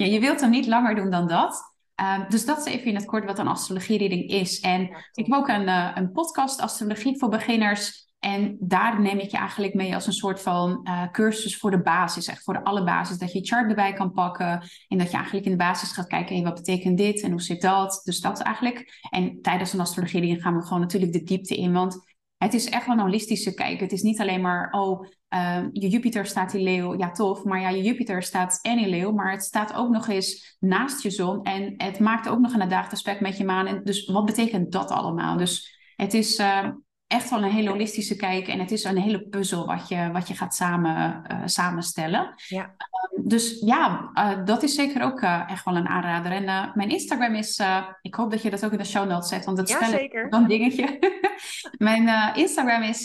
ja, je wilt hem niet langer doen dan dat. Ehm, dus dat is even in het kort wat een astrologie-reading is. En ik heb ook een, uh, een podcast, Astrologie voor Beginners. En daar neem ik je eigenlijk mee als een soort van uh, cursus voor de basis, echt voor de alle basis. Dat je chart erbij kan pakken en dat je eigenlijk in de basis gaat kijken, hey, wat betekent dit en hoe zit dat? Dus dat eigenlijk. En tijdens een astrologie gaan we gewoon natuurlijk de diepte in, want het is echt wel een holistische kijk. Het is niet alleen maar, oh, uh, je Jupiter staat in leeuw, ja tof, maar ja, je Jupiter staat en in leeuw, maar het staat ook nog eens naast je zon en het maakt ook nog een aspect met je maan. En dus wat betekent dat allemaal? Dus het is, uh, echt wel een hele holistische kijk. En het is een hele puzzel wat je, wat je gaat samen, uh, samenstellen. Ja. Um, dus ja, uh, dat is zeker ook uh, echt wel een aanrader. En mijn Instagram is, ik hoop dat je dat ook in de show notes zet, want dat ja, dan dingetje. mijn Instagram is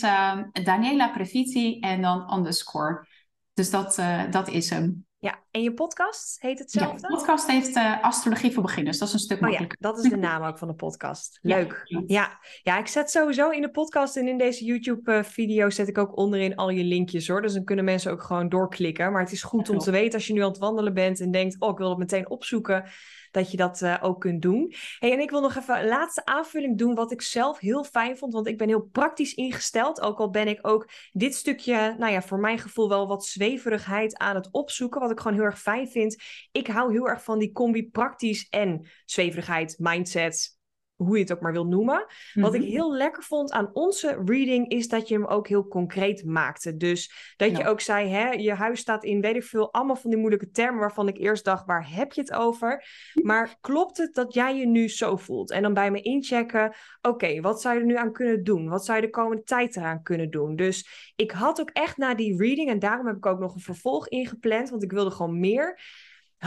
Daniela Previti en dan underscore. Dus dat, dat is hem. Ja, en je podcast heet hetzelfde? Ja, de podcast heeft uh, Astrologie voor Beginners. Dat is een stuk oh, makkelijker. Ja, dat is de naam ook van de podcast. Leuk. Ja, ja. ja. ik zet sowieso in de podcast en in deze YouTube-video zet ik ook onderin al je linkjes hoor. Dus dan kunnen mensen ook gewoon doorklikken. Maar het is goed om te weten als je nu aan het wandelen bent en denkt, oh, ik wil het meteen opzoeken dat je dat uh, ook kunt doen. Hey, en ik wil nog even een laatste aanvulling doen, wat ik zelf heel fijn vond, want ik ben heel praktisch ingesteld. Ook al ben ik ook dit stukje, nou ja, voor mijn gevoel wel wat zweverigheid aan het opzoeken, wat ik gewoon heel erg fijn vind. Ik hou heel erg van die combi praktisch en zweverigheid, mindset, hoe je het ook maar wil noemen. Wat ik mhm. heel lekker vond aan onze reading is dat je hem ook heel concreet maakte. Dus dat je ook zei, hè, je huis staat in weet ik veel, allemaal van die moeilijke termen waarvan ik eerst dacht, waar heb je het over? Maar klopt het dat jij je nu zo voelt? En dan bij me inchecken, oké, wat zou je er nu aan kunnen doen? Wat zou je de komende tijd eraan kunnen doen? Dus ik had ook echt na die reading, en daarom heb ik ook nog een vervolg ingepland, want ik wilde gewoon meer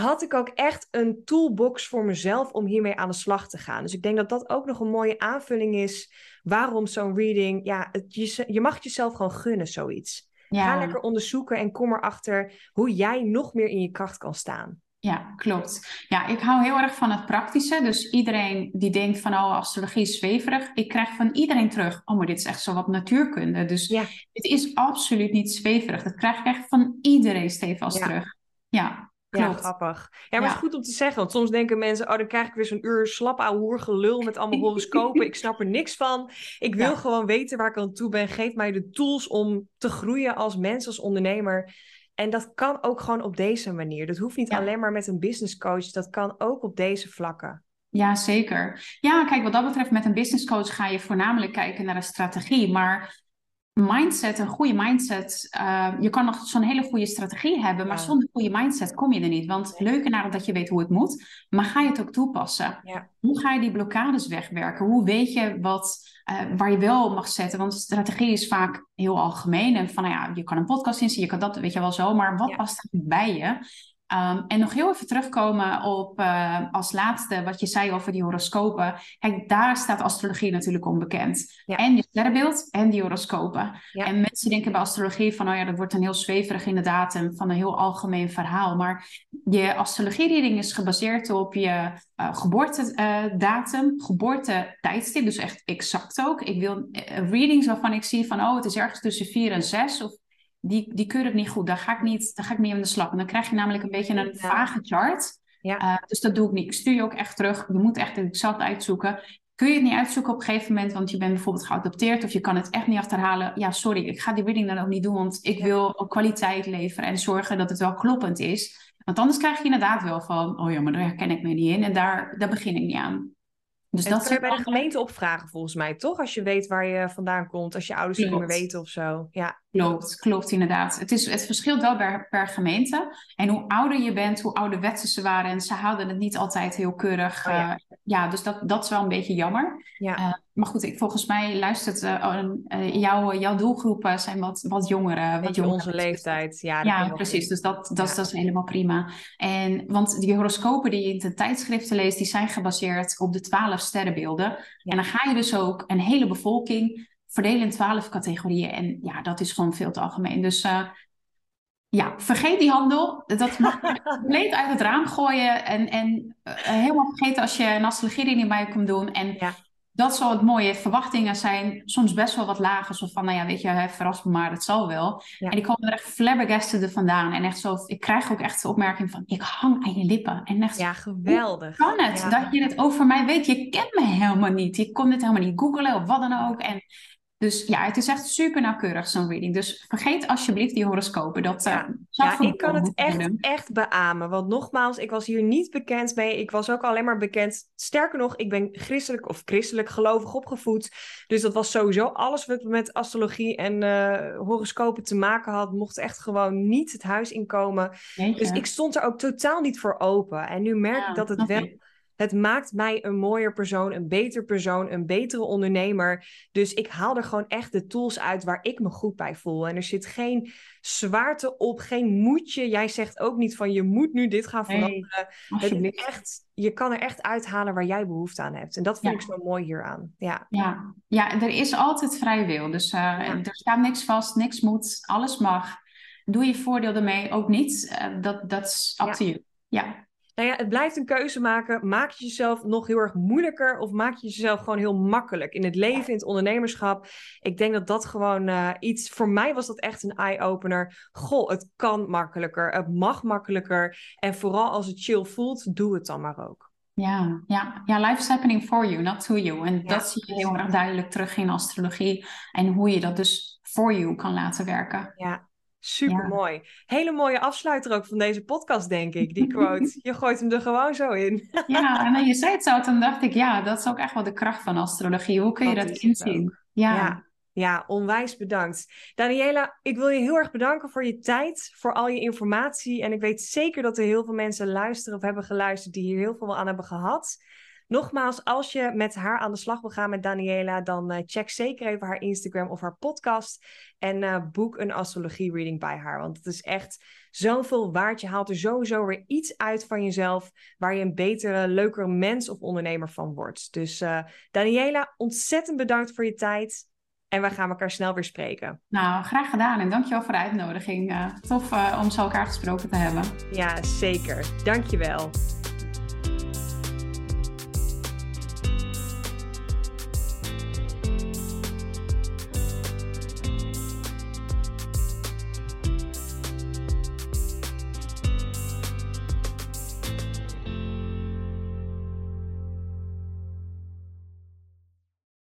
had ik ook echt een toolbox voor mezelf om hiermee aan de slag te gaan. Dus ik denk dat dat ook nog een mooie aanvulling is waarom zo'n reading, ja, het, je, je mag jezelf gewoon gunnen, zoiets. Ga lekker onderzoeken en kom erachter hoe jij nog meer in je kracht kan staan. Ja, klopt. Ja, ik hou heel erg van het praktische. Dus iedereen die denkt van, oh, astrologie is zweverig. Ik krijg van iedereen terug, oh, maar dit is echt zo wat natuurkunde. Dus ja. het is absoluut niet zweverig. Dat krijg ik echt van iedereen ja. terug. Ja. Ja, grappig. Ja, maar het is goed om te zeggen. Want soms denken mensen, oh, dan krijg ik weer zo'n uur slap ouwe gelul met allemaal horoscopen. ik snap er niks van. Ik wil gewoon weten waar ik aan toe ben. Geef mij de tools om te groeien als mens, als ondernemer. En dat kan ook gewoon op deze manier. Dat hoeft niet alleen maar met een business coach. Dat kan ook op deze vlakken. Ja, zeker. Ja, kijk, wat dat betreft, met een business coach ga je voornamelijk kijken naar een strategie. Maar mindset, een goede mindset. Uh, je kan nog zo'n hele goede strategie hebben, maar zonder goede mindset kom je er niet. Want leuker naar dat je weet hoe het moet, maar ga je het ook toepassen? Ja. Hoe ga je die blokkades wegwerken? Hoe weet je wat, uh, waar je wel mag zetten? Want strategie is vaak heel algemeen. En van, nou ja, je kan een podcast inzien, je kan dat, weet je wel zo, maar wat past er bij je? Um, en nog heel even terugkomen op uh, als laatste wat je zei over die horoscopen. Kijk, daar staat astrologie natuurlijk onbekend. Ja. En je sterrenbeeld en die horoscopen. Ja. En mensen denken bij astrologie van, oh ja, dat wordt een heel zweverig inderdaad en van een heel algemeen verhaal. Maar je astrologie-reading is gebaseerd op je uh, geboortedatum, uh, geboortetijdstip, dus echt exact ook. Ik wil uh, readings waarvan ik zie van, oh, het is ergens tussen 4 en 6 of die, die keur ik niet goed. Daar ga ik niet, daar ga ik niet aan de slag. En dan krijg je namelijk een beetje een vage chart. Ja. Uh, dus dat doe ik niet. Ik stuur je ook echt terug. Je moet echt exact uitzoeken. Kun je het niet uitzoeken op een gegeven moment, want je bent bijvoorbeeld geadopteerd of je kan het echt niet achterhalen. Ja, sorry, ik ga die reading dan ook niet doen, want ik wil ook kwaliteit leveren en zorgen dat het wel kloppend is. Want anders krijg je inderdaad wel van, oh ja, maar daar herken ik me niet in en daar, daar begin ik niet aan. Dus dat kun je bij de gemeente opvragen volgens mij, toch? Als je weet waar je vandaan komt, als je ouders het niet meer weten of zo. Ja. Klopt, klopt inderdaad. Het, is, het verschilt wel per, per gemeente. En hoe ouder je bent, hoe ouderwetse ze waren. En ze houden het niet altijd heel keurig. Oh, ja. Uh, ja. dus dat, dat is wel een beetje jammer. Ja. Uh, maar goed, ik, volgens mij luistert uh, jouw, jouw doelgroepen zijn wat, wat jongeren. Wat jongeren. onze leeftijd. Ja, ja precies. Dus dat, dat, ja. dat is helemaal prima. En, want die horoscopen die je in de tijdschriften leest, die zijn gebaseerd op de twaalf sterrenbeelden. En dan ga je dus ook een hele bevolking verdelen in twaalf categorieën. En ja, dat is gewoon veel te algemeen. Dus uh, ja, vergeet die handel. Dat mag je compleet uit het raam gooien. En, en uh, helemaal vergeten als je een astrologie niet bij komt doen. En ja. dat zo het mooie. Verwachtingen zijn soms best wel wat lager. Zo van, nou ja, weet je, hè, verras me maar, het zal wel. En ik kom er echt flabbergasted vandaan. En echt zo, ik krijg ook echt de opmerking van, ik hang aan je lippen. En echt, ja, geweldig. kan het dat je het over mij weet? Je kent me helemaal niet. Je kon dit helemaal niet googlen of wat dan ook. En dus ja, het is echt super nauwkeurig zo'n reading. Dus vergeet alsjeblieft die horoscopen. Dat, ja, uh, ja ik kan het echt, echt beamen. Want nogmaals, ik was hier niet bekend mee. Ik was ook alleen maar bekend. Sterker nog, ik ben christelijk of christelijk gelovig opgevoed. Dus dat was sowieso alles wat met astrologie en uh, horoscopen te maken had. Mocht echt gewoon niet het huis inkomen. Dus ik stond er ook totaal niet voor open. En nu merk ik dat het wel het maakt mij een mooier persoon, een beter persoon, een betere ondernemer. Dus ik haal er gewoon echt de tools uit waar ik me goed bij voel. En er zit geen zwaarte op, geen moedje. Jij zegt ook niet van je moet nu dit gaan veranderen. Nee, het echt, je kan er echt uithalen waar jij behoefte aan hebt. En dat vind ik zo mooi hieraan. Ja. Ja. ja, er is altijd vrij wil. Dus uh, er staat niks vast, niks moet, alles mag. Doe je voordeel ermee ook niet. Uh, dat is up to you. Ja. Nou ja, het blijft een keuze maken. Maak je jezelf nog heel erg moeilijker of maak je jezelf gewoon heel makkelijk in het leven, in het ondernemerschap? Ik denk dat dat gewoon uh, iets, voor mij was dat echt een eye-opener. Goh, het kan makkelijker, het mag makkelijker. En vooral als het chill voelt, doe het dan maar ook. Ja, ja, ja, life is happening for you, not to you. En dat zie je heel erg duidelijk terug in astrologie en hoe je dat dus voor you kan laten werken. Ja, Super mooi. Hele mooie afsluiter ook van deze podcast, denk ik. Die quote. Je gooit hem er gewoon zo in. ja, en je zei het zo, toen dacht ik, ja, dat is ook echt wel de kracht van astrologie. Hoe kun je dat, inzien? Ja. ja. Ja, onwijs bedankt. Daniela, ik wil je heel erg bedanken voor je tijd, voor al je informatie. En ik weet zeker dat er heel veel mensen luisteren of hebben geluisterd die hier heel veel aan hebben gehad. Nogmaals, als je met haar aan de slag wil gaan met Daniela, dan uh, check zeker even haar Instagram of haar podcast. En uh, boek een astrologie reading bij haar. Want het is echt zoveel waard. Je haalt er sowieso weer iets uit van jezelf. Waar je een betere, leukere mens of ondernemer van wordt. Dus uh, Daniela, ontzettend bedankt voor je tijd. En wij gaan elkaar snel weer spreken. Nou, graag gedaan en dankjewel voor de uitnodiging. tof om zo elkaar gesproken te hebben. Ja, zeker. Dankjewel.